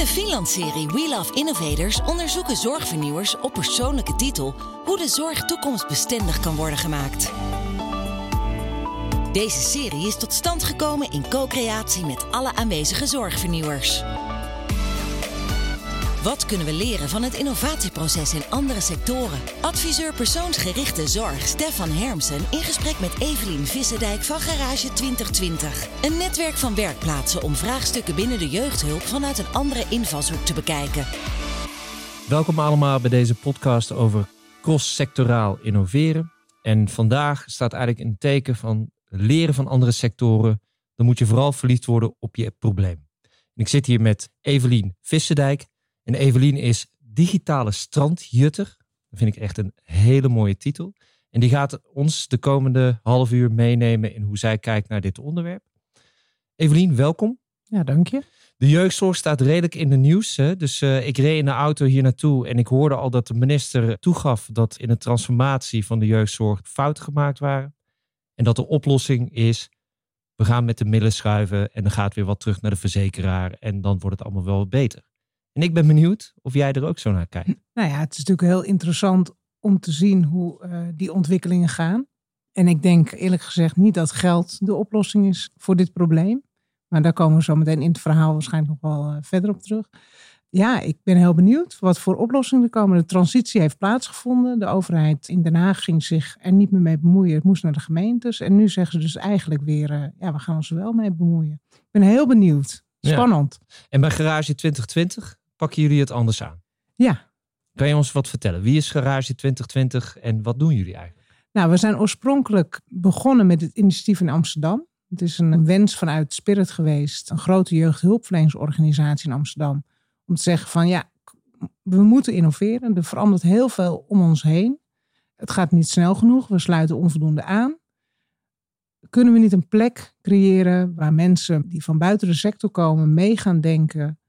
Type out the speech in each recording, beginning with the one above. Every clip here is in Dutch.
de Finland-serie We Love Innovators onderzoeken zorgvernieuwers op persoonlijke titel hoe de zorg toekomstbestendig kan worden gemaakt. Deze serie is tot stand gekomen in co-creatie met alle aanwezige zorgvernieuwers. Wat kunnen we leren van het innovatieproces in andere sectoren? Adviseur persoonsgerichte zorg Stefan Hermsen in gesprek met Evelien Vissendijk van Garage 2020. Een netwerk van werkplaatsen om vraagstukken binnen de jeugdhulp vanuit een andere invalshoek te bekijken. Welkom allemaal bij deze podcast over cross-sectoraal innoveren. En vandaag staat eigenlijk een teken van leren van andere sectoren. Dan moet je vooral verliefd worden op je probleem. Ik zit hier met Evelien Vissendijk. En Evelien is digitale strandjutter. Dat vind ik echt een hele mooie titel. En die gaat ons de komende half uur meenemen in hoe zij kijkt naar dit onderwerp. Evelien, welkom. Ja, dank je. De jeugdzorg staat redelijk in de nieuws. Hè? Dus uh, ik reed in de auto hier naartoe en ik hoorde al dat de minister toegaf dat in de transformatie van de jeugdzorg fouten gemaakt waren. En dat de oplossing is, we gaan met de middelen schuiven en dan gaat weer wat terug naar de verzekeraar en dan wordt het allemaal wel beter. En ik ben benieuwd of jij er ook zo naar kijkt. Nou ja, het is natuurlijk heel interessant om te zien hoe uh, die ontwikkelingen gaan. En ik denk eerlijk gezegd niet dat geld de oplossing is voor dit probleem. Maar daar komen we zo meteen in het verhaal waarschijnlijk nog wel uh, verder op terug. Ja, ik ben heel benieuwd wat voor oplossingen er komen. De transitie heeft plaatsgevonden. De overheid in Den Haag ging zich er niet meer mee bemoeien. Het moest naar de gemeentes. En nu zeggen ze dus eigenlijk weer, uh, ja, we gaan ons er wel mee bemoeien. Ik ben heel benieuwd. Spannend. Ja. En bij Garage 2020 pakken jullie het anders aan? Ja. Kan je ons wat vertellen? Wie is Garage 2020 en wat doen jullie eigenlijk? Nou, we zijn oorspronkelijk begonnen met het initiatief in Amsterdam. Het is een wens vanuit Spirit geweest, een grote jeugdhulpverleningsorganisatie in Amsterdam, om te zeggen van ja, we moeten innoveren. Er verandert heel veel om ons heen. Het gaat niet snel genoeg, we sluiten onvoldoende aan. Kunnen we niet een plek creëren waar mensen die van buiten de sector komen mee gaan denken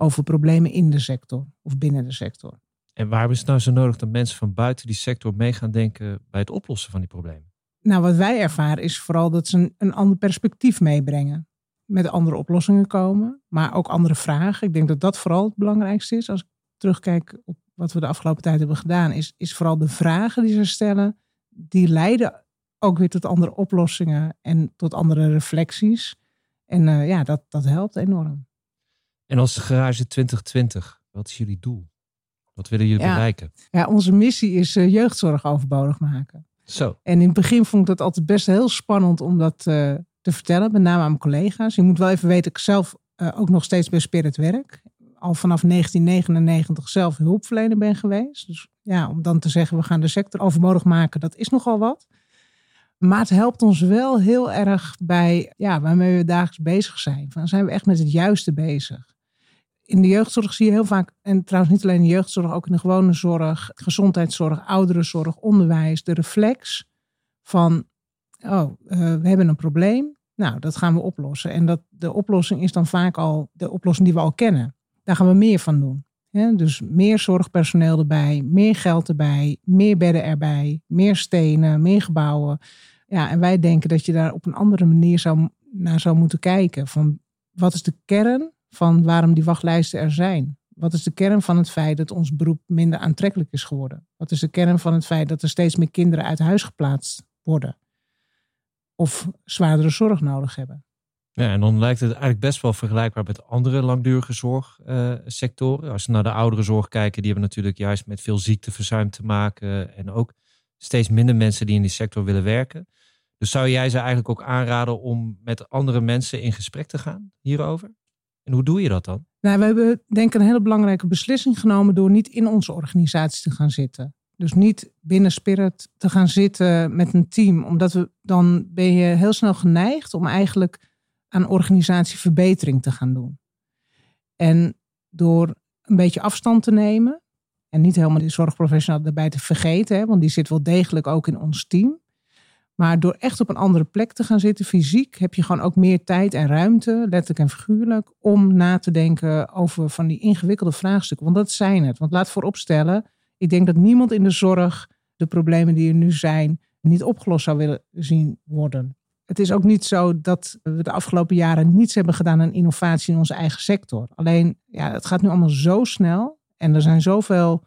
over problemen in de sector of binnen de sector. En waarom is het nou zo nodig dat mensen van buiten die sector mee gaan denken bij het oplossen van die problemen? Nou, wat wij ervaren is vooral dat ze een, een ander perspectief meebrengen. Met andere oplossingen komen, maar ook andere vragen. Ik denk dat dat vooral het belangrijkste is. Als ik terugkijk op wat we de afgelopen tijd hebben gedaan, is, is vooral de vragen die ze stellen, die leiden ook weer tot andere oplossingen en tot andere reflecties. En uh, ja, dat, dat helpt enorm. En als Garage 2020, wat is jullie doel? Wat willen jullie ja. bereiken? Ja, onze missie is uh, jeugdzorg overbodig maken. Zo. En in het begin vond ik dat altijd best heel spannend om dat uh, te vertellen, met name aan mijn collega's. Je moet wel even weten, ik zelf uh, ook nog steeds bij Spirit werk. Al vanaf 1999 zelf hulpverlener ben geweest. Dus ja, om dan te zeggen, we gaan de sector overbodig maken, dat is nogal wat. Maar het helpt ons wel heel erg bij ja, waarmee we dagelijks bezig zijn. Van, zijn we echt met het juiste bezig? In de jeugdzorg zie je heel vaak, en trouwens niet alleen in de jeugdzorg, ook in de gewone zorg, gezondheidszorg, ouderenzorg, onderwijs, de reflex van, oh, uh, we hebben een probleem, nou, dat gaan we oplossen. En dat, de oplossing is dan vaak al de oplossing die we al kennen. Daar gaan we meer van doen. Dus meer zorgpersoneel erbij, meer geld erbij, meer bedden erbij, meer stenen, meer gebouwen. Ja, en wij denken dat je daar op een andere manier zou, naar zou moeten kijken. Van wat is de kern van waarom die wachtlijsten er zijn. Wat is de kern van het feit dat ons beroep minder aantrekkelijk is geworden? Wat is de kern van het feit dat er steeds meer kinderen uit huis geplaatst worden? Of zwaardere zorg nodig hebben? Ja, en dan lijkt het eigenlijk best wel vergelijkbaar met andere langdurige zorgsectoren. Als we naar de ouderenzorg kijken, die hebben natuurlijk juist met veel ziekteverzuim te maken. En ook steeds minder mensen die in die sector willen werken. Dus zou jij ze eigenlijk ook aanraden om met andere mensen in gesprek te gaan hierover? Hoe doe je dat dan? Nou, we hebben denk ik een hele belangrijke beslissing genomen door niet in onze organisatie te gaan zitten. Dus niet binnen Spirit te gaan zitten met een team, omdat we dan ben je heel snel geneigd om eigenlijk aan organisatieverbetering te gaan doen. En door een beetje afstand te nemen en niet helemaal die zorgprofessional erbij te vergeten, hè, want die zit wel degelijk ook in ons team. Maar door echt op een andere plek te gaan zitten, fysiek, heb je gewoon ook meer tijd en ruimte, letterlijk en figuurlijk, om na te denken over van die ingewikkelde vraagstukken. Want dat zijn het. Want laat vooropstellen, ik denk dat niemand in de zorg de problemen die er nu zijn niet opgelost zou willen zien worden. het is ook niet zo dat we de afgelopen jaren niets hebben gedaan aan innovatie in onze eigen sector. Alleen, ja, het gaat nu allemaal zo snel. En er zijn zoveel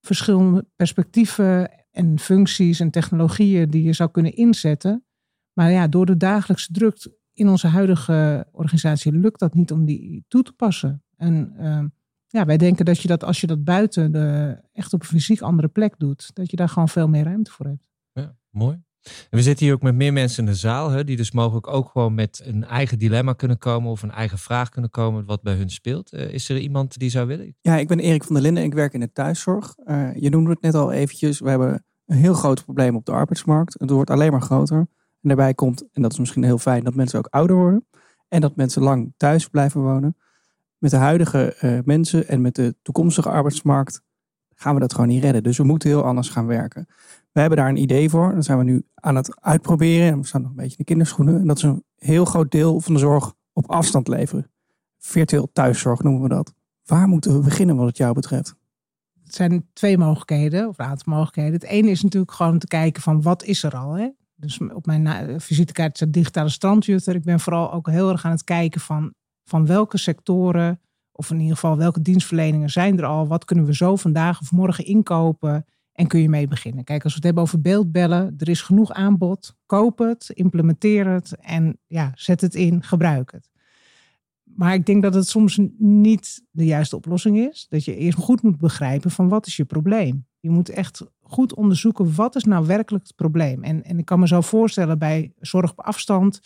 verschillende perspectieven en functies en technologieën die je zou kunnen inzetten. Maar ja, door de dagelijkse druk in onze huidige organisatie lukt dat niet om die toe te passen. En uh, ja, wij denken dat je dat als je dat buiten de, echt op een fysiek andere plek doet, dat je daar gewoon veel meer ruimte voor hebt. Ja, mooi. En we zitten hier ook met meer mensen in de zaal, hè, die dus mogelijk ook gewoon met een eigen dilemma kunnen komen of een eigen vraag kunnen komen wat bij hun speelt. Uh, is er iemand die zou willen? Ja, ik ben Erik van der Linden. Ik werk in de thuiszorg. Uh, je noemde het net al eventjes. We hebben een heel groot probleem op de arbeidsmarkt. Het wordt alleen maar groter. En daarbij komt, en dat is misschien heel fijn, dat mensen ook ouder worden. En dat mensen lang thuis blijven wonen. Met de huidige uh, mensen en met de toekomstige arbeidsmarkt gaan we dat gewoon niet redden. Dus we moeten heel anders gaan werken. We hebben daar een idee voor. Dat zijn we nu aan het uitproberen. En we staan nog een beetje in de kinderschoenen. En dat is een heel groot deel van de zorg op afstand leveren. Virtueel thuiszorg noemen we dat. Waar moeten we beginnen wat het jou betreft? Het zijn twee mogelijkheden, of een aantal mogelijkheden. Het ene is natuurlijk gewoon te kijken van wat is er al. Hè? Dus op mijn visitekaart staat digitale strandjutter. Ik ben vooral ook heel erg aan het kijken van, van welke sectoren, of in ieder geval welke dienstverleningen zijn er al. Wat kunnen we zo vandaag of morgen inkopen en kun je mee beginnen. Kijk, als we het hebben over beeldbellen, er is genoeg aanbod. Koop het, implementeer het en ja, zet het in, gebruik het. Maar ik denk dat het soms niet de juiste oplossing is. Dat je eerst goed moet begrijpen van wat is je probleem. Je moet echt goed onderzoeken wat is nou werkelijk het probleem. En, en ik kan me zo voorstellen bij zorg op afstand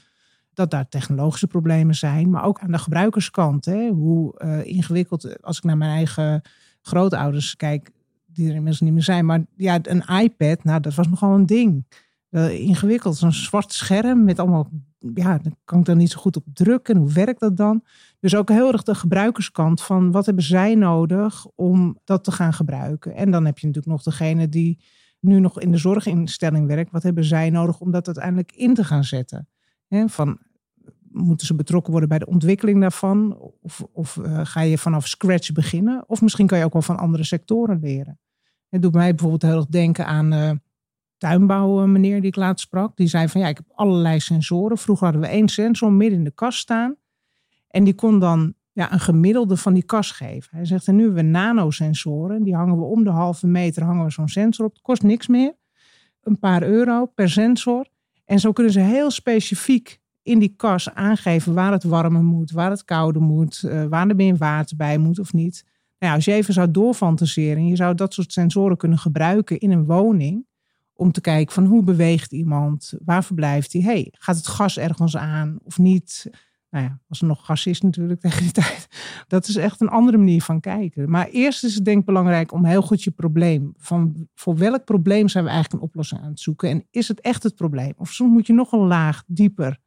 dat daar technologische problemen zijn. Maar ook aan de gebruikerskant. Hè, hoe uh, ingewikkeld, als ik naar mijn eigen grootouders kijk, die er inmiddels niet meer zijn. Maar ja, een iPad, nou, dat was nogal een ding. Uh, ingewikkeld, zo'n zwart scherm met allemaal, ja, dan kan ik daar niet zo goed op drukken. Hoe werkt dat dan? Dus ook heel erg de gebruikerskant van wat hebben zij nodig om dat te gaan gebruiken. En dan heb je natuurlijk nog degene die nu nog in de zorginstelling werkt. Wat hebben zij nodig om dat uiteindelijk in te gaan zetten? Van, moeten ze betrokken worden bij de ontwikkeling daarvan? Of, of uh, ga je vanaf scratch beginnen? Of misschien kan je ook wel van andere sectoren leren. Het doet mij bijvoorbeeld heel erg denken aan uh, tuinbouw, meneer die ik laatst sprak. Die zei van ja, ik heb allerlei sensoren. Vroeger hadden we één sensor midden in de kast staan. En die kon dan ja, een gemiddelde van die kast geven. Hij zegt, en nu hebben we nanosensoren. Die hangen we om de halve meter, hangen we zo'n sensor op. Het kost niks meer. Een paar euro per sensor. En zo kunnen ze heel specifiek in die kas aangeven waar het warmer moet, waar het kouder moet, uh, waar er meer water bij moet of niet. Nou als je even zou doorfantaseren, je zou dat soort sensoren kunnen gebruiken in een woning. Om te kijken van hoe beweegt iemand, waar verblijft hij, hey, gaat het gas ergens aan of niet? Nou ja, als er nog gas is natuurlijk tegen die tijd. Dat is echt een andere manier van kijken. Maar eerst is het denk ik belangrijk om heel goed je probleem. Van voor welk probleem zijn we eigenlijk een oplossing aan het zoeken? En is het echt het probleem? Of soms moet je nog een laag dieper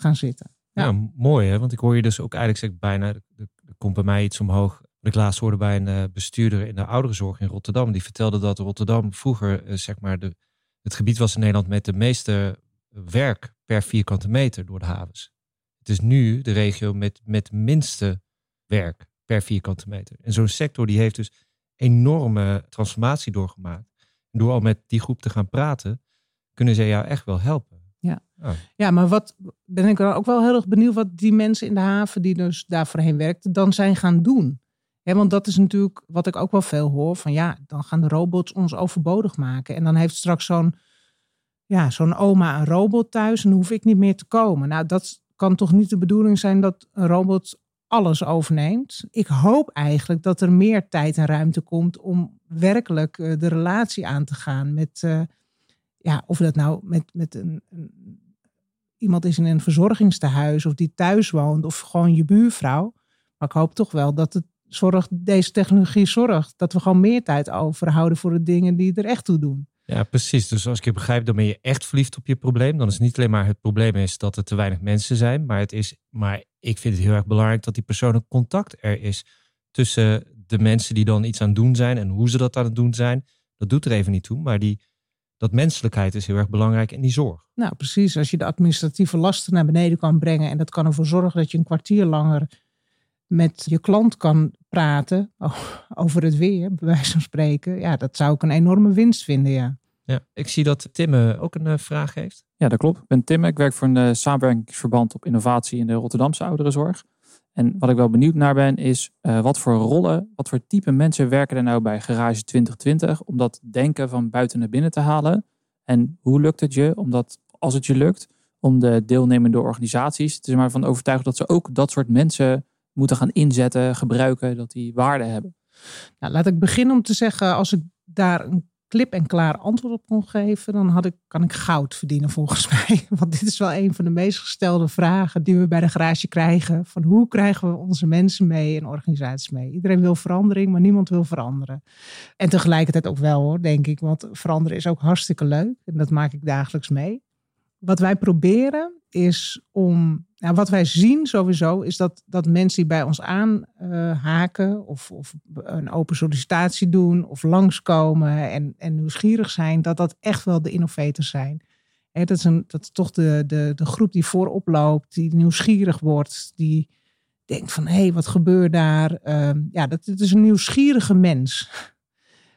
gaan zitten. Ja, mooi hè. Want ik hoor je dus ook eigenlijk zeg bijna, er komt bij mij iets omhoog. Ik laatst hoorde bij een uh, bestuurder in de ouderenzorg in Rotterdam. Die vertelde dat Rotterdam vroeger uh, zeg maar de, het gebied was in Nederland met de meeste werk per vierkante meter door de havens. Het is nu de regio met, met minste werk per vierkante meter. En zo'n sector die heeft dus enorme transformatie doorgemaakt. Door al met die groep te gaan praten, kunnen ze jou echt wel helpen. Ja. Oh. ja, maar wat ben ik dan ook wel heel erg benieuwd wat die mensen in de haven die dus daar voorheen werkten, dan zijn gaan doen. Ja, want dat is natuurlijk wat ik ook wel veel hoor. Van ja, dan gaan de robots ons overbodig maken. En dan heeft straks zo'n ja, zo'n oma een robot thuis en dan hoef ik niet meer te komen. Nou, dat kan toch niet de bedoeling zijn dat een robot alles overneemt. Ik hoop eigenlijk dat er meer tijd en ruimte komt om werkelijk uh, de relatie aan te gaan met, uh, ja, of dat nou met, met een, iemand is in een verzorgingstehuis of die thuis woont of gewoon je buurvrouw. Maar ik hoop toch wel dat het zorgt, deze technologie zorgt dat we gewoon meer tijd overhouden voor de dingen die er echt toe doen. Ja, precies. Dus als ik je begrijp, dan ben je echt verliefd op je probleem. Dan is het niet alleen maar het probleem is dat er te weinig mensen zijn, maar het is, maar ik vind het heel erg belangrijk dat die persoonlijk contact er is tussen de mensen die dan iets aan het doen zijn en hoe ze dat aan het doen zijn. Dat doet er even niet toe, maar die, dat menselijkheid is heel erg belangrijk en die zorg. Nou, precies. Als je de administratieve lasten naar beneden kan brengen en dat kan ervoor zorgen dat je een kwartier langer met je klant kan praten over het weer, bij wijze van spreken. Ja, dat zou ik een enorme winst vinden, ja. Ja, ik zie dat Tim eh, ook een eh, vraag heeft. Ja, dat klopt. Ik ben Tim. Ik werk voor een uh, samenwerkingsverband op innovatie in de Rotterdamse ouderenzorg. En wat ik wel benieuwd naar ben, is wat voor rollen, wat voor type mensen werken er nou bij Garage 2020 om dat denken van buiten naar binnen te halen? En hoe lukt het je, omdat als het je lukt, om de deelnemende organisaties te maar van overtuigen dat ze ook dat soort mensen moeten gaan inzetten, gebruiken, dat die waarde hebben? Nou, laat ik beginnen om te zeggen, als ik daar een klip en klaar antwoord op kon geven, dan had ik, kan ik goud verdienen volgens mij. Want dit is wel een van de meest gestelde vragen die we bij de garage krijgen. Van hoe krijgen we onze mensen mee en organisaties mee? Iedereen wil verandering, maar niemand wil veranderen. En tegelijkertijd ook wel hoor, denk ik. Want veranderen is ook hartstikke leuk. En dat maak ik dagelijks mee. Wat wij proberen is om, nou, wat wij zien sowieso, is dat, dat mensen die bij ons aanhaken uh, of, of een open sollicitatie doen of langskomen en, en nieuwsgierig zijn, dat dat echt wel de innovators zijn. dat, is een, dat toch de, de, de groep die voorop loopt, die nieuwsgierig wordt, die denkt van hé, hey, wat gebeurt daar? Uh, ja, dat, dat is een nieuwsgierige mens.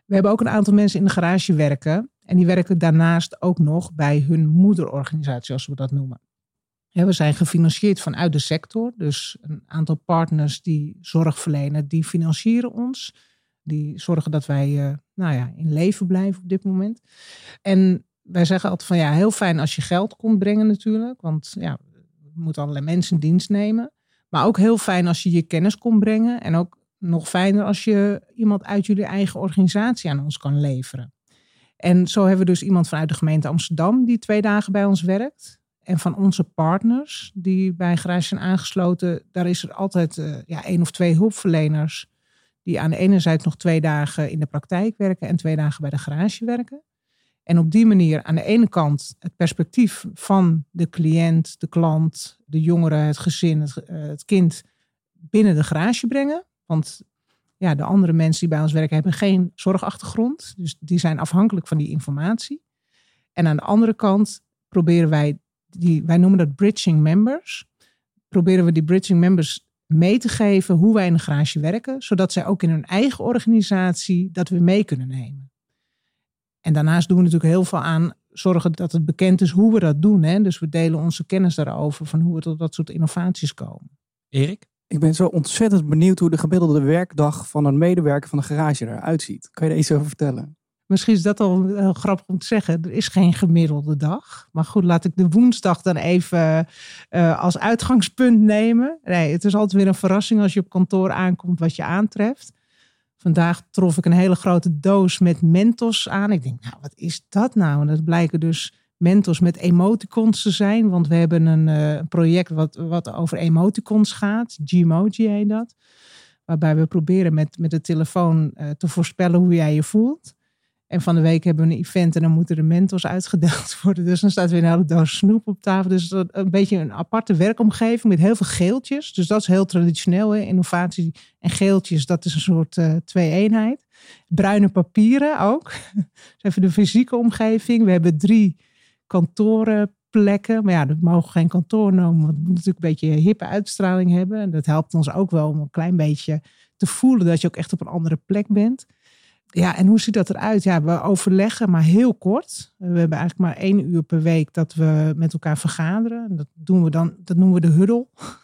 We hebben ook een aantal mensen in de garage werken. En die werken daarnaast ook nog bij hun moederorganisatie, zoals we dat noemen. We zijn gefinancierd vanuit de sector. Dus een aantal partners die zorg verlenen, die financieren ons. Die zorgen dat wij uh, nou ja, in leven blijven op dit moment. En wij zeggen altijd van ja, heel fijn als je geld komt brengen natuurlijk. Want ja, we moeten allerlei mensen dienst nemen. Maar ook heel fijn als je je kennis komt brengen. En ook nog fijner als je iemand uit jullie eigen organisatie aan ons kan leveren. En zo hebben we dus iemand vanuit de gemeente Amsterdam die twee dagen bij ons werkt. En van onze partners die bij Garage zijn aangesloten, daar is er altijd uh, ja, één of twee hulpverleners die aan de ene zijde nog twee dagen in de praktijk werken en twee dagen bij de garage werken. En op die manier aan de ene kant het perspectief van de cliënt, de klant, de jongere, het gezin, het, uh, het kind binnen de garage brengen. Want ja, de andere mensen die bij ons werken hebben geen zorgachtergrond. Dus die zijn afhankelijk van die informatie. En aan de andere kant proberen wij, die, wij noemen dat bridging members. Proberen we die bridging members mee te geven hoe wij in de garage werken. Zodat zij ook in hun eigen organisatie dat we mee kunnen nemen. En daarnaast doen we natuurlijk heel veel aan zorgen dat het bekend is hoe we dat doen. Hè? Dus we delen onze kennis daarover van hoe we tot dat soort innovaties komen. Erik? Ik ben zo ontzettend benieuwd hoe de gemiddelde werkdag van een medewerker van een garage eruit ziet. Kan je er iets over vertellen? Misschien is dat al heel grappig om te zeggen. Er is geen gemiddelde dag. Maar goed, laat ik de woensdag dan even uh, als uitgangspunt nemen. Nee, het is altijd weer een verrassing als je op kantoor aankomt wat je aantreft. Vandaag trof ik een hele grote doos met Mentos aan. Ik denk, nou, wat is dat nou? En dat blijken dus mentors met emoticons te zijn. Want we hebben een uh, project wat, wat over emoticons gaat. Gmoji heet dat. Waarbij we proberen met, met de telefoon uh, te voorspellen hoe jij je voelt. En van de week hebben we een event en dan moeten de mentors uitgedeeld worden. Dus dan staat weer een hele doos snoep op tafel. Dus een beetje een aparte werkomgeving met heel veel geeltjes. Dus dat is heel traditioneel. Hè? Innovatie en geeltjes, dat is een soort uh, twee-eenheid. Bruine papieren ook. dus even de fysieke omgeving. We hebben drie kantorenplekken. Maar ja, dat mogen geen kantoor noemen, want het moet natuurlijk een beetje hippe uitstraling hebben. En dat helpt ons ook wel om een klein beetje te voelen dat je ook echt op een andere plek bent. Ja, en hoe ziet dat eruit? Ja, we overleggen maar heel kort. We hebben eigenlijk maar één uur per week dat we met elkaar vergaderen. Dat doen we dan, dat noemen we de huddle.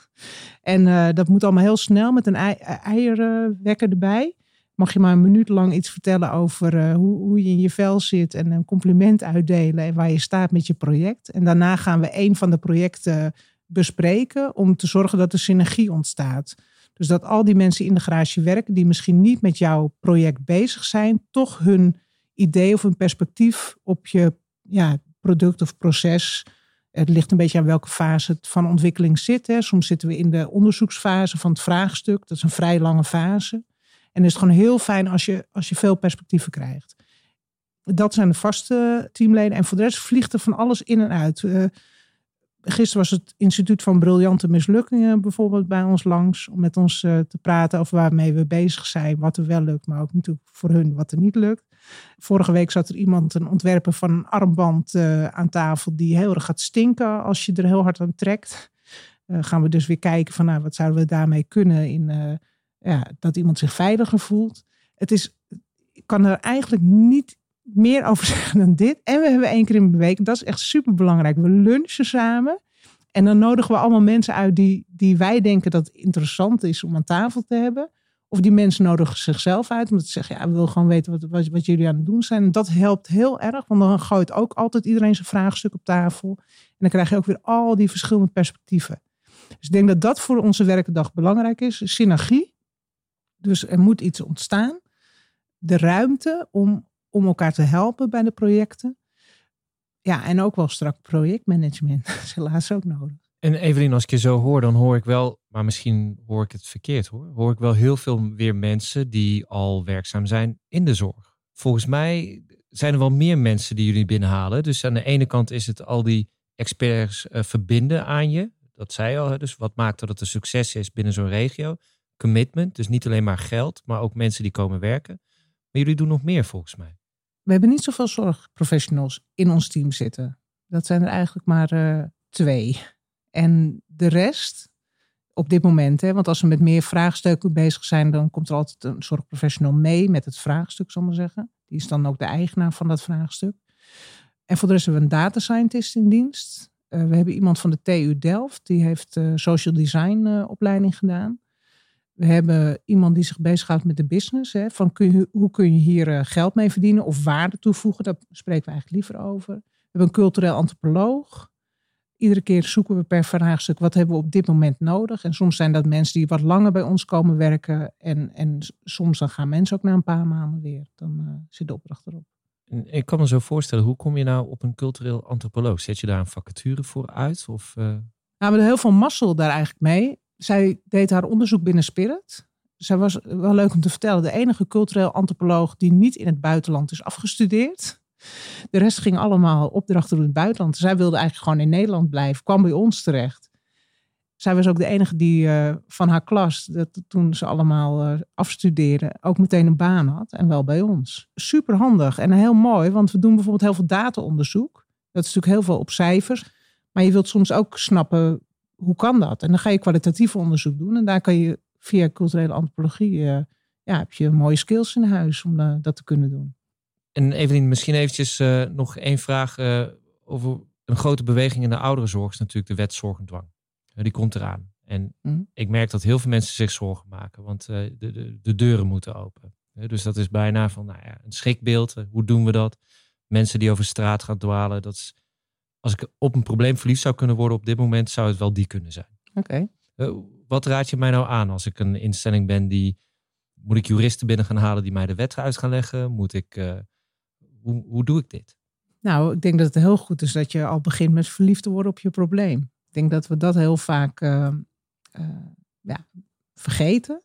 En uh, dat moet allemaal heel snel met een eierwekker erbij mag je maar een minuut lang iets vertellen over uh, hoe, hoe je in je vel zit en een compliment uitdelen en waar je staat met je project. En daarna gaan we een van de projecten bespreken om te zorgen dat er synergie ontstaat. Dus dat al die mensen in de garage werken die misschien niet met jouw project bezig zijn, toch hun idee of hun perspectief op je ja, product of proces. Het ligt een beetje aan welke fase het van ontwikkeling zit. Hè. Soms zitten we in de onderzoeksfase van het vraagstuk. Dat is een vrij lange fase. En is het gewoon heel fijn als je, als je veel perspectieven krijgt. Dat zijn de vaste teamleden. En voor de rest vliegt er van alles in en uit. Uh, gisteren was het Instituut van Briljante Mislukkingen bijvoorbeeld bij ons langs. Om met ons uh, te praten over waarmee we bezig zijn. Wat er wel lukt, maar ook natuurlijk voor hun wat er niet lukt. Vorige week zat er iemand, een ontwerper van een armband uh, aan tafel. Die heel erg gaat stinken als je er heel hard aan trekt. gaan we dus weer kijken van nou, wat zouden we daarmee kunnen in ja, dat iemand zich veiliger voelt. Het is, kan er eigenlijk niet meer over zeggen dan dit. En we hebben één keer in de week, dat is echt super belangrijk. We lunchen samen. En dan nodigen we allemaal mensen uit die, die wij denken dat interessant is om aan tafel te hebben. Of die mensen nodigen zichzelf uit. Omdat ze zeggen, ja, we willen gewoon weten wat, wat, jullie aan het doen zijn. En dat helpt heel erg. Want dan gooit ook altijd iedereen zijn vraagstuk op tafel. En dan krijg je ook weer al die verschillende perspectieven. Dus ik denk dat dat voor onze werkdag belangrijk is. Synergie. Dus er moet iets ontstaan. De ruimte om, om elkaar te helpen bij de projecten. Ja, en ook wel strak projectmanagement. Dat is helaas ook nodig. En Evelien, als ik je zo hoor, dan hoor ik wel, maar misschien hoor ik het verkeerd hoor, hoor ik wel heel veel weer mensen die al werkzaam zijn in de zorg. Volgens mij zijn er wel meer mensen die jullie binnenhalen. Dus aan de ene kant is het al die experts uh, verbinden aan je. Dat zei al, dus wat maakt dat het een succes is binnen zo'n regio. Commitment, dus niet alleen maar geld, maar ook mensen die komen werken. Maar jullie doen nog meer volgens mij. We hebben niet zoveel zorgprofessionals in ons team zitten. Dat zijn er eigenlijk maar uh, twee. En de rest, op dit moment, hè, want als we met meer vraagstukken bezig zijn, dan komt er altijd een zorgprofessional mee met het vraagstuk, zal ik maar zeggen. Die is dan ook de eigenaar van dat vraagstuk. En voor de rest hebben we een data scientist in dienst. Uh, we hebben iemand van de TU Delft, die heeft uh, social design opleiding gedaan. We hebben iemand die zich bezighoudt met de business. Hè, van kun je, hoe kun je hier geld mee verdienen of waarde toevoegen? Daar spreken we eigenlijk liever over. We hebben een cultureel antropoloog. Iedere keer zoeken we per vraagstuk wat hebben we op dit moment nodig. En soms zijn dat mensen die wat langer bij ons komen werken. En, en soms dan gaan mensen ook na een paar maanden weer. Dan uh, zit de opdracht erop. Ik kan me zo voorstellen, hoe kom je nou op een cultureel antropoloog? Zet je daar een vacature voor uit? Of, uh... Nou, we hebben heel veel mazzel daar eigenlijk mee. Zij deed haar onderzoek binnen Spirit. Zij was wel leuk om te vertellen, de enige cultureel antropoloog die niet in het buitenland is afgestudeerd. De rest ging allemaal opdrachten doen in het buitenland. Zij wilde eigenlijk gewoon in Nederland blijven, kwam bij ons terecht. Zij was ook de enige die uh, van haar klas, dat, toen ze allemaal uh, afstudeerden, ook meteen een baan had. En wel bij ons. Super handig en heel mooi, want we doen bijvoorbeeld heel veel dataonderzoek. Dat is natuurlijk heel veel op cijfers. Maar je wilt soms ook snappen, hoe kan dat? En dan ga je kwalitatief onderzoek doen. En daar kan je via culturele antropologie, uh, ja, heb je mooie skills in huis om dat te kunnen doen. En Evelien, misschien eventjes uh, nog één vraag uh, over een grote beweging in de ouderenzorg is natuurlijk de wet zorgendwang. Uh, die komt eraan. En mm. ik merk dat heel veel mensen zich zorgen maken, want de, de, de, deuren moeten open. dus dat is bijna van nou ja, een schrikbeeld. hoe doen we dat? Mensen die over straat gaan dwalen. Dat is, als ik op een probleem verliefd zou kunnen worden op dit moment, zou het wel die kunnen zijn. Oké. Okay. wat raad je mij nou aan als ik een instelling ben die. Moet ik juristen binnen gaan halen die mij de wet uit gaan leggen? Moet ik hoe, hoe doe ik dit? Nou, ik denk dat het heel goed is dat je al begint met verliefd te worden op je probleem. Ik denk dat we dat heel vaak uh, ja, vergeten.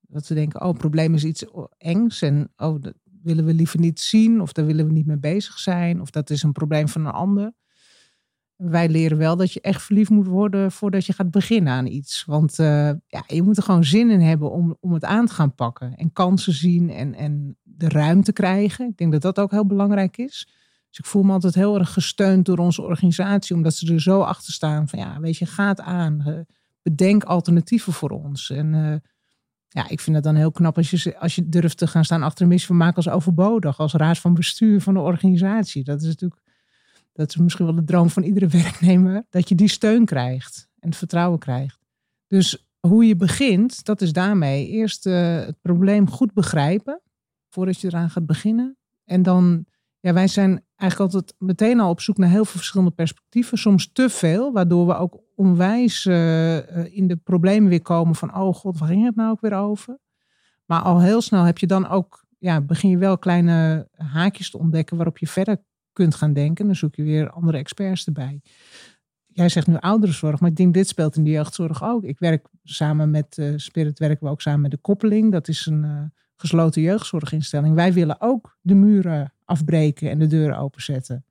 Dat we denken, oh, probleem is iets engs en oh, dat willen we liever niet zien of daar willen we niet mee bezig zijn of dat is een probleem van een ander. Wij leren wel dat je echt verliefd moet worden voordat je gaat beginnen aan iets. Want uh, ja, je moet er gewoon zin in hebben om, om het aan te gaan pakken. En kansen zien en, en de ruimte krijgen. Ik denk dat dat ook heel belangrijk is. Dus ik voel me altijd heel erg gesteund door onze organisatie, omdat ze er zo achter staan van ja, weet je, gaat aan. Bedenk alternatieven voor ons. En uh, ja, ik vind het dan heel knap als je, als je durft te gaan staan achter een maken als overbodig, als raad van bestuur van de organisatie. Dat is natuurlijk, dat is misschien wel de droom van iedere werknemer, dat je die steun krijgt en vertrouwen krijgt. Dus hoe je begint, dat is daarmee eerst uh, het probleem goed begrijpen voordat je eraan gaat beginnen. En dan, ja, wij zijn eigenlijk altijd meteen al op zoek naar heel veel verschillende perspectieven. Soms te veel, waardoor we ook onwijs uh, in de problemen weer komen van, oh god, waar ging het nou ook weer over? Maar al heel snel heb je dan ook, ja, begin je wel kleine haakjes te ontdekken waarop je verder kunt gaan denken. Dan zoek je weer andere experts erbij. Jij zegt nu ouderenzorg, maar ik denk dit speelt in de jeugdzorg ook. Ik werk samen met uh, Spirit, werken we ook samen met de koppeling. Dat is een gesloten jeugdzorginstelling. Wij willen ook de muren afbreken en de deuren openzetten.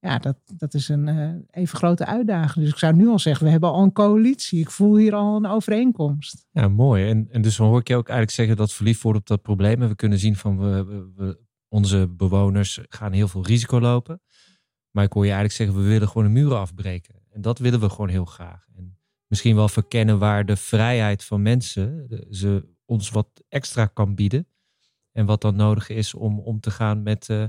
Ja, dat, dat is een uh, even grote uitdaging. Dus ik zou nu al zeggen, we hebben al een coalitie. Ik voel hier al een overeenkomst. Ja, mooi. En, en dus dan hoor ik je ook eigenlijk zeggen dat verliefd wordt op dat probleem. En we kunnen zien van we, we, we, onze bewoners gaan heel veel risico lopen. Maar ik hoor je eigenlijk zeggen, we willen gewoon de muren afbreken. En dat willen we gewoon heel graag. En misschien wel verkennen waar de vrijheid van mensen ze ons wat extra kan bieden. En wat dan nodig is om om te gaan met, uh,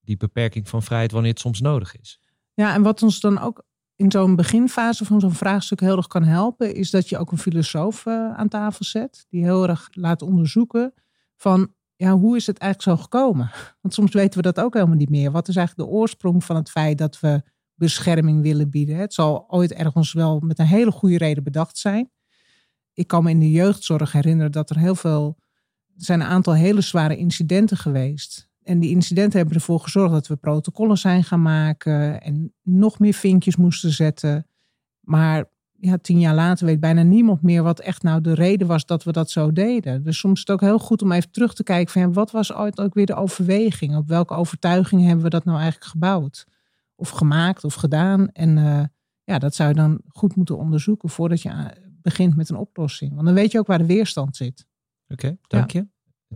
die beperking van vrijheid wanneer het soms nodig is. Ja, en wat ons dan ook in zo'n beginfase van zo'n vraagstuk heel erg kan helpen, is dat je ook een filosoof uh, aan tafel zet, die heel erg laat onderzoeken van ja, hoe is het eigenlijk zo gekomen? Want soms weten we dat ook helemaal niet meer. Wat is eigenlijk de oorsprong van het feit dat we bescherming willen bieden? Het zal ooit ergens wel met een hele goede reden bedacht zijn. Ik kan me in de jeugdzorg herinneren dat er heel veel, er zijn een aantal hele zware incidenten geweest. En die incidenten hebben ervoor gezorgd dat we protocollen zijn gaan maken en nog meer vinkjes moesten zetten. Maar ja, tien jaar later weet bijna niemand meer wat echt nou de reden was dat we dat zo deden. Dus soms is het ook heel goed om even terug te kijken van ja, wat was ooit ook weer de overweging? Op welke overtuiging hebben we dat nou eigenlijk gebouwd? Of gemaakt of gedaan? En uh, ja, dat zou je dan goed moeten onderzoeken voordat je eh, begint met een oplossing. Want dan weet je ook waar de weerstand zit. Oké, dank je.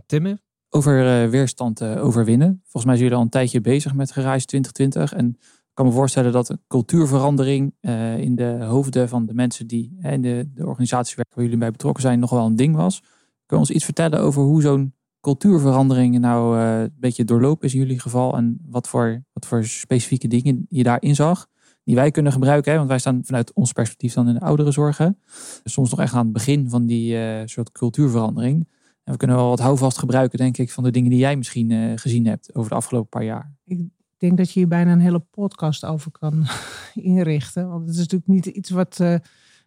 Timme? Over uh, weerstand overwinnen. Volgens mij zijn jullie al een tijdje bezig met Garage 2020. En kan me voorstellen dat een cultuurverandering uh, in de hoofden van de mensen die in de, de organisatie waar jullie bij betrokken zijn, nog wel een ding was. Kun je ons iets vertellen over hoe zo'n cultuurverandering nou uh, een beetje doorlopen is in jullie geval en wat voor, wat voor specifieke dingen je daarin zag? Die wij kunnen gebruiken, hè? want wij staan vanuit ons perspectief dan in de oudere zorgen. soms nog echt aan het begin van die uh, soort cultuurverandering. En we kunnen wel wat houvast gebruiken, denk ik, van de dingen die jij misschien gezien hebt over de afgelopen paar jaar. Ik denk dat je hier bijna een hele podcast over kan inrichten. Want het is natuurlijk niet iets wat uh,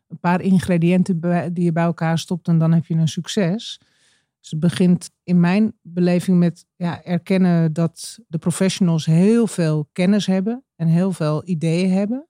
een paar ingrediënten die je bij elkaar stopt en dan heb je een succes. Dus het begint in mijn beleving met ja, erkennen dat de professionals heel veel kennis hebben en heel veel ideeën hebben.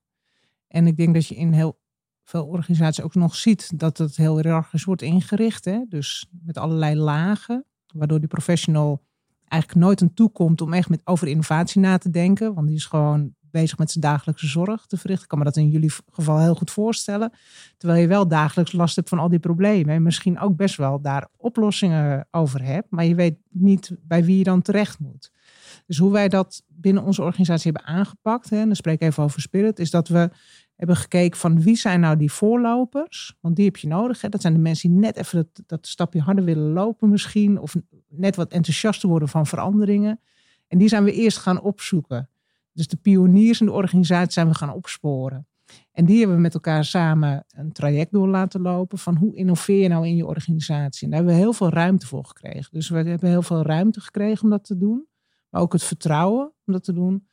En ik denk dat je in heel veel organisaties ook nog ziet dat het heel hiërarchisch wordt ingericht. Hè? Dus met allerlei lagen, waardoor die professional eigenlijk nooit aan toe komt om echt met, over innovatie na te denken. Want die is gewoon bezig met zijn dagelijkse zorg te verrichten. Ik kan me dat in jullie geval heel goed voorstellen. Terwijl je wel dagelijks last hebt van al die problemen. En misschien ook best wel daar oplossingen over hebt. Maar je weet niet bij wie je dan terecht moet. Dus hoe wij dat binnen onze organisatie hebben aangepakt. Hè, en dan spreek ik even over Spirit. Is dat we hebben gekeken van wie zijn nou die voorlopers. Want die heb je nodig. Hè? Dat zijn de mensen die net even dat, dat stapje harder willen lopen misschien. Of net wat enthousiaster worden van veranderingen. En die zijn we eerst gaan opzoeken. Dus de pioniers in de organisatie zijn we gaan opsporen. En die hebben we met elkaar samen een traject door laten lopen van hoe innoveer je nou in je organisatie. En daar hebben we heel veel ruimte voor gekregen. Dus we hebben heel veel ruimte gekregen om dat te doen. Maar ook het vertrouwen om dat te doen.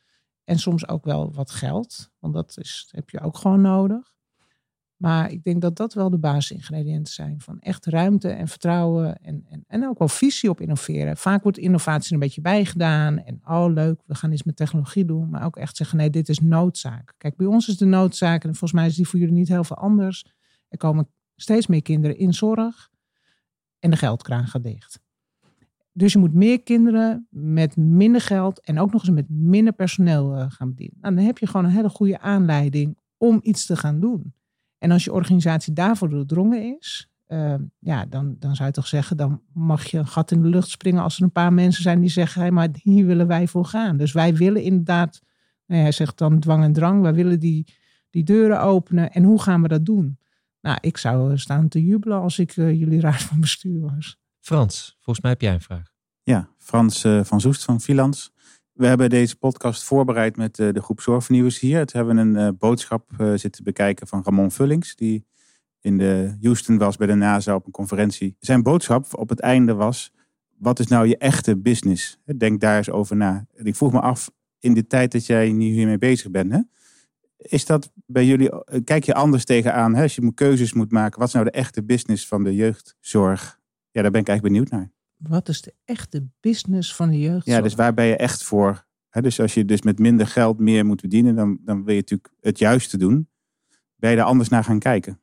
En soms ook wel wat geld, want dat is, heb je ook gewoon nodig. Maar ik denk dat dat wel de basisingrediënten zijn van echt ruimte en vertrouwen en, en, en ook wel visie op innoveren. Vaak wordt innovatie een beetje bijgedaan en oh leuk, we gaan iets met technologie doen. Maar ook echt zeggen nee, dit is noodzaak. Kijk, bij ons is de noodzaak en volgens mij is die voor jullie niet heel veel anders. Er komen steeds meer kinderen in zorg en de geldkraan gaat dicht. Dus je moet meer kinderen met minder geld en ook nog eens met minder personeel eh, gaan bedienen. Nou, dan heb je gewoon een hele goede aanleiding om iets te gaan doen. En als je organisatie daarvoor doordrongen is, uh, ja, dan, dan zou je toch zeggen, dan mag je een gat in de lucht springen als er een paar mensen zijn die zeggen, hey, maar hier willen wij voor gaan. Dus wij willen inderdaad, nou hij zegt dan dwang en drang, wij willen die, die deuren openen. En hoe gaan we dat doen? Nou, ik zou staan te jubelen als ik uh, jullie raad van bestuur was. Frans, volgens mij heb jij een vraag. Ja, Frans uh, van Zoest van Filans. We hebben deze podcast voorbereid met uh, de groep Zorgvernieuwers hier. Het hebben een uh, boodschap zitten bekijken van Ramon Vullings, die in de Houston was bij de NASA op een conferentie. Zijn boodschap op het einde was, wat is nou je echte business? Denk daar eens over na. Ik vroeg me af, in de tijd dat jij nu hiermee bezig bent, hè, is dat bij jullie, kijk je anders tegenaan, hè, als je keuzes moet maken, wat is nou de echte business van de jeugdzorg? Ja, daar ben ik eigenlijk benieuwd naar wat is de echte business van de jeugd? Ja, dus waar ben je echt voor? dus als je dus met minder geld meer moet verdienen, dan, dan wil je natuurlijk het juiste doen. Ben je daar anders naar gaan kijken?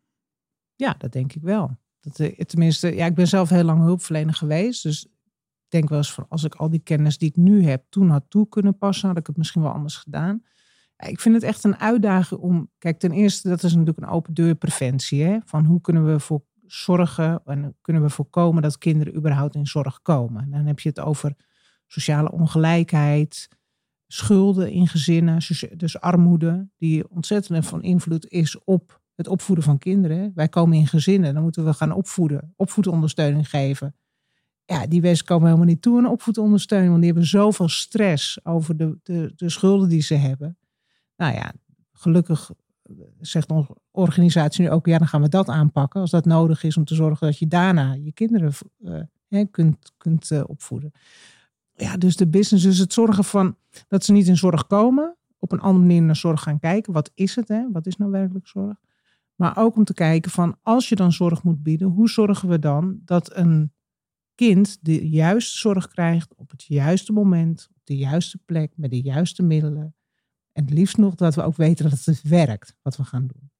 Ja, dat denk ik wel. Dat, eh, tenminste, ja, ik ben zelf heel lang hulpverlener geweest. Dus ik denk wel eens van als ik al die kennis die ik nu heb toen had toe kunnen passen, had ik het misschien wel anders gedaan. ik vind het echt een uitdaging om. Kijk, ten eerste, dat is natuurlijk een open deur preventie. Hè? Van hoe kunnen we voor zorgen en kunnen we voorkomen dat kinderen überhaupt in zorg komen. Dan heb je het over sociale ongelijkheid, schulden in gezinnen, dus armoede, die ontzettend van invloed is op het opvoeden van kinderen. Wij komen in gezinnen, dan moeten we gaan opvoeden, opvoedondersteuning geven. ja, die mensen komen helemaal niet toe aan opvoedondersteuning. Want die hebben zoveel stress over de, de, de schulden die ze hebben. Nou ja, gelukkig zegt onze organisatie nu ook, ja, dan gaan we dat aanpakken als dat nodig is om te zorgen dat je daarna je kinderen uh, kunt, kunt uh, opvoeden. Ja, dus de business, dus het zorgen van dat ze niet in zorg komen, op een andere manier naar zorg gaan kijken. Wat is het? Hè? Wat is nou werkelijk zorg? Maar ook om te kijken van als je dan zorg moet bieden, hoe zorgen we dan dat een kind de juiste zorg krijgt op het juiste moment, op de juiste plek, met de juiste middelen. En het liefst nog dat we ook weten dat het werkt wat we gaan doen.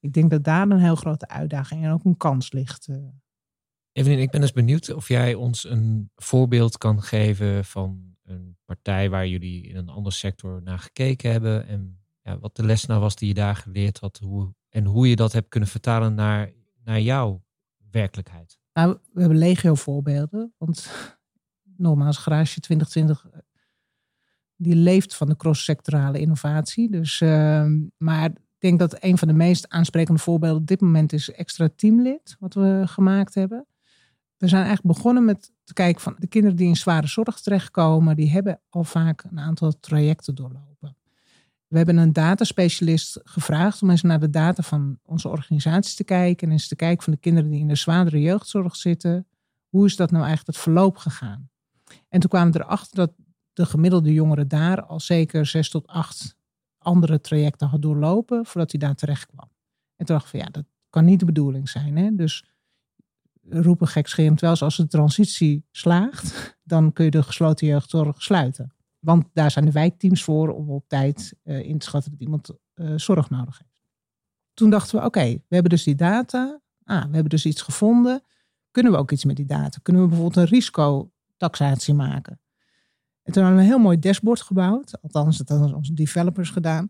Ik denk dat daar een heel grote uitdaging en ook een kans ligt. Eh. Evelien, ik ben dus benieuwd of jij ons een voorbeeld kan geven van een partij waar jullie in een andere sector naar gekeken hebben. En ja, wat de les nou was die je daar geleerd had. Hoe, en hoe je dat hebt kunnen vertalen naar, naar jouw werkelijkheid. Nou, we hebben legio voorbeelden. Want nogmaals, Garage 2020 eh, die leeft van de cross-sectorale innovatie. Dus, uh, maar denk dat een van de meest aansprekende voorbeelden op dit moment is extra teamlid, wat we gemaakt hebben. We zijn eigenlijk begonnen met te kijken van de kinderen die in zware zorg terechtkomen, die hebben al vaak een aantal trajecten doorlopen. We hebben een dataspecialist gevraagd om eens naar de data van onze organisatie te kijken en eens te kijken van de kinderen die in de zwaardere jeugdzorg zitten. Hoe is dat nou eigenlijk het verloop gegaan? En toen kwamen we erachter dat de gemiddelde jongere daar al zeker zes tot acht andere trajecten had doorlopen voordat hij daar terecht kwam. En toen dacht ik van ja, dat kan niet de bedoeling zijn. Hè? Dus roepen gekscherend wel als de transitie slaagt, dan kun je de gesloten jeugdzorg sluiten. Want daar zijn de wijkteams voor om op tijd uh, in te schatten dat iemand uh, zorg nodig heeft. Toen dachten we, oké, we hebben dus die data. Ah, we hebben dus iets gevonden. Kunnen we ook iets met die data? Kunnen we bijvoorbeeld een risicotaxatie maken? En toen hadden we een heel mooi dashboard gebouwd. Althans, dat hadden onze developers gedaan.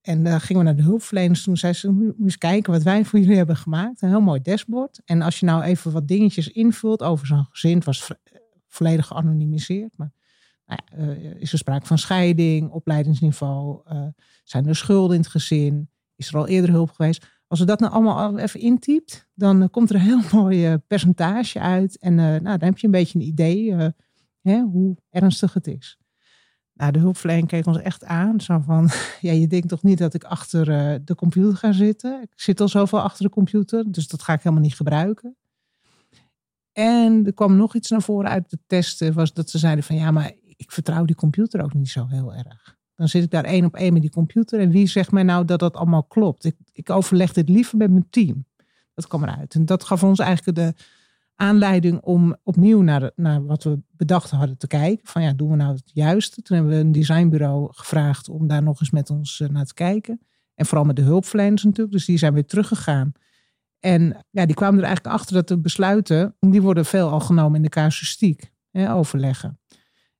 En dan gingen we naar de hulpverleners. Toen zei ze, moet eens kijken wat wij voor jullie hebben gemaakt. Een heel mooi dashboard. En als je nou even wat dingetjes invult over zo'n gezin. Het was volledig geanonimiseerd. Maar nou ja, uh, is er sprake van scheiding, opleidingsniveau? Uh, zijn er schulden in het gezin? Is er al eerder hulp geweest? Als we dat nou allemaal even intypt, dan uh, komt er een heel mooi percentage uit. En nou, dan heb je een beetje een idee hoe ernstig het is. Nou, de hulpverlening keek ons echt aan. Zo van, ja, je denkt toch niet dat ik achter uh, de computer ga zitten? Ik zit al zoveel achter de computer, dus dat ga ik helemaal niet gebruiken. En er kwam nog iets naar voren uit de testen, was dat ze zeiden van, ja, maar ik vertrouw die computer ook niet zo heel erg. Dan zit ik daar één op één met die computer en wie zegt mij nou dat dat allemaal klopt? Ik, ik overleg dit liever met mijn team. Dat kwam eruit. En dat gaf ons eigenlijk de, aanleiding om opnieuw naar, naar wat we bedacht hadden te kijken. Van ja, doen we nou het juiste? Toen hebben we een designbureau gevraagd om daar nog eens met ons eh, naar te kijken. En vooral met de hulpverleners natuurlijk. Dus die zijn weer teruggegaan. En ja, die kwamen er eigenlijk achter dat de besluiten, die worden veel al genomen in de casuïstiek, hè, overleggen.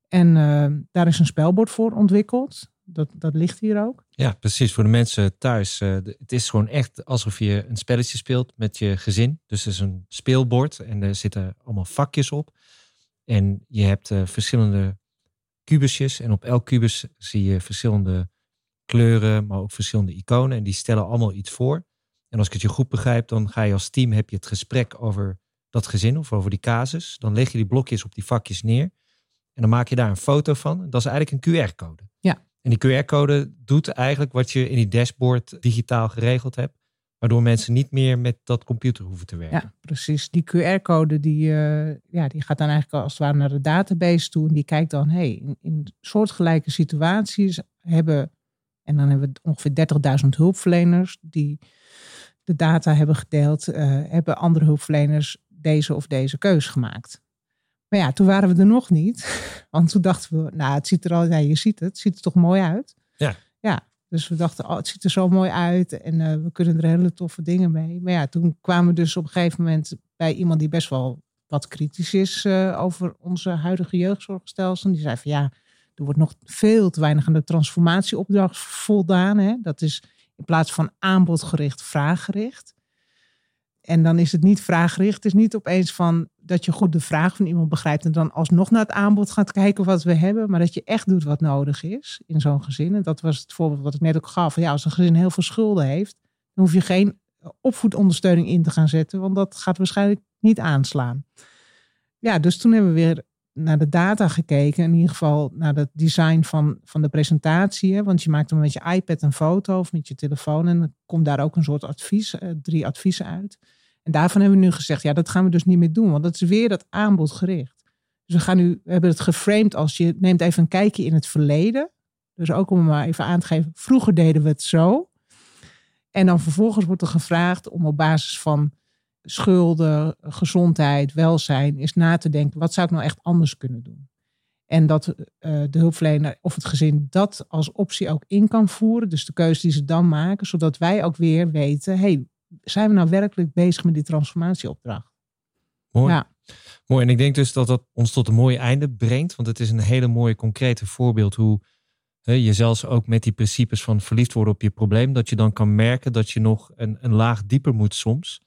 En uh, daar is een spelbord voor ontwikkeld. Dat, dat ligt hier ook. Ja, precies. Voor de mensen thuis. Uh, het is gewoon echt alsof je een spelletje speelt met je gezin. Dus het is een speelbord en er zitten allemaal vakjes op. En je hebt uh, verschillende kubusjes. En op elk kubus zie je verschillende kleuren, maar ook verschillende iconen. En die stellen allemaal iets voor. En als ik het je goed begrijp, dan ga je als team heb je het gesprek over dat gezin of over die casus. Dan leg je die blokjes op die vakjes neer. En dan maak je daar een foto van. Dat is eigenlijk een QR-code. Ja. En die QR-code doet eigenlijk wat je in die dashboard digitaal geregeld hebt. Waardoor mensen niet meer met dat computer hoeven te werken. Ja, precies. Die QR-code die, uh, ja, die gaat dan eigenlijk als het ware naar de database toe. En die kijkt dan, hey, in, soortgelijke situaties hebben, en dan hebben we ongeveer 30.000 hulpverleners die de data hebben gedeeld, uh, hebben andere hulpverleners deze of deze keus gemaakt. Maar ja, toen waren we er nog niet. Want toen dachten we, nou, het ziet er al, ja, je ziet het, het ziet er toch mooi uit. Ja. Ja, dus we dachten, oh, het ziet er zo mooi uit en uh, we kunnen er hele toffe dingen mee. Maar ja, toen kwamen we dus op een gegeven moment bij iemand die best wel wat kritisch is uh, over onze huidige jeugdzorgstelsel. Die zei van ja, er wordt nog veel te weinig aan de transformatieopdracht voldaan. Hè? Dat is in plaats van aanbodgericht, vraaggericht. En dan is het niet vraaggericht. Het is niet opeens van dat je goed de vraag van iemand begrijpt en dan alsnog naar het aanbod gaat kijken wat we hebben, maar dat je echt doet wat nodig is in zo'n gezin. En dat was het voorbeeld wat ik net ook gaf. Ja, als een gezin heel veel schulden heeft, dan hoef je geen opvoedondersteuning in te gaan zetten, want dat gaat waarschijnlijk niet aanslaan. ja, dus toen hebben we weer naar de data gekeken. In ieder geval naar het design van, van de presentatie. Hè? Want je maakt dan met je iPad een foto of met je telefoon. En dan komt daar ook een soort advies, eh, drie adviezen uit. En daarvan hebben we nu gezegd, ja, dat gaan we dus niet meer doen. Want dat is weer dat aanbod gericht. Dus we gaan nu, we hebben het geframed als je neemt even een kijkje in het verleden. Dus ook om maar even aan te geven, vroeger deden we het zo. En dan vervolgens wordt er gevraagd om op basis van schulden, gezondheid, welzijn, is na te denken, wat zou ik nou echt anders kunnen doen? En dat uh, de hulpverlener of het gezin dat als optie ook in kan voeren. Dus de keuze die ze dan maken, zodat wij ook weer weten, hey, zijn we nou werkelijk bezig met die transformatieopdracht? Mooi. Ja. Mooi. En ik denk dus dat dat ons tot een mooi einde brengt. Want het is een hele mooie concrete voorbeeld hoe hè, je zelfs ook met die principes van verliefd worden op je probleem, dat je dan kan merken dat je nog een, een laag dieper moet soms.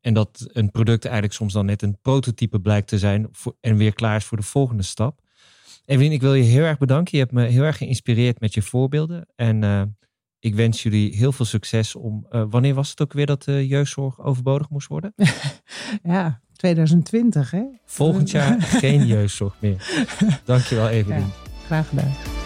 En dat een product eigenlijk soms dan net een prototype blijkt te zijn voor, en weer klaar is voor de volgende stap. Evelien, ik wil je heel erg bedanken. Je hebt me heel erg geïnspireerd met je voorbeelden. En uh, ik wens jullie heel veel succes om. Uh, wanneer was het ook weer dat de jeugdzorg overbodig moest worden? ja, 2020 hè? Volgend jaar geen jeugdzorg meer. Dankjewel Evelien. Ja, graag gedaan.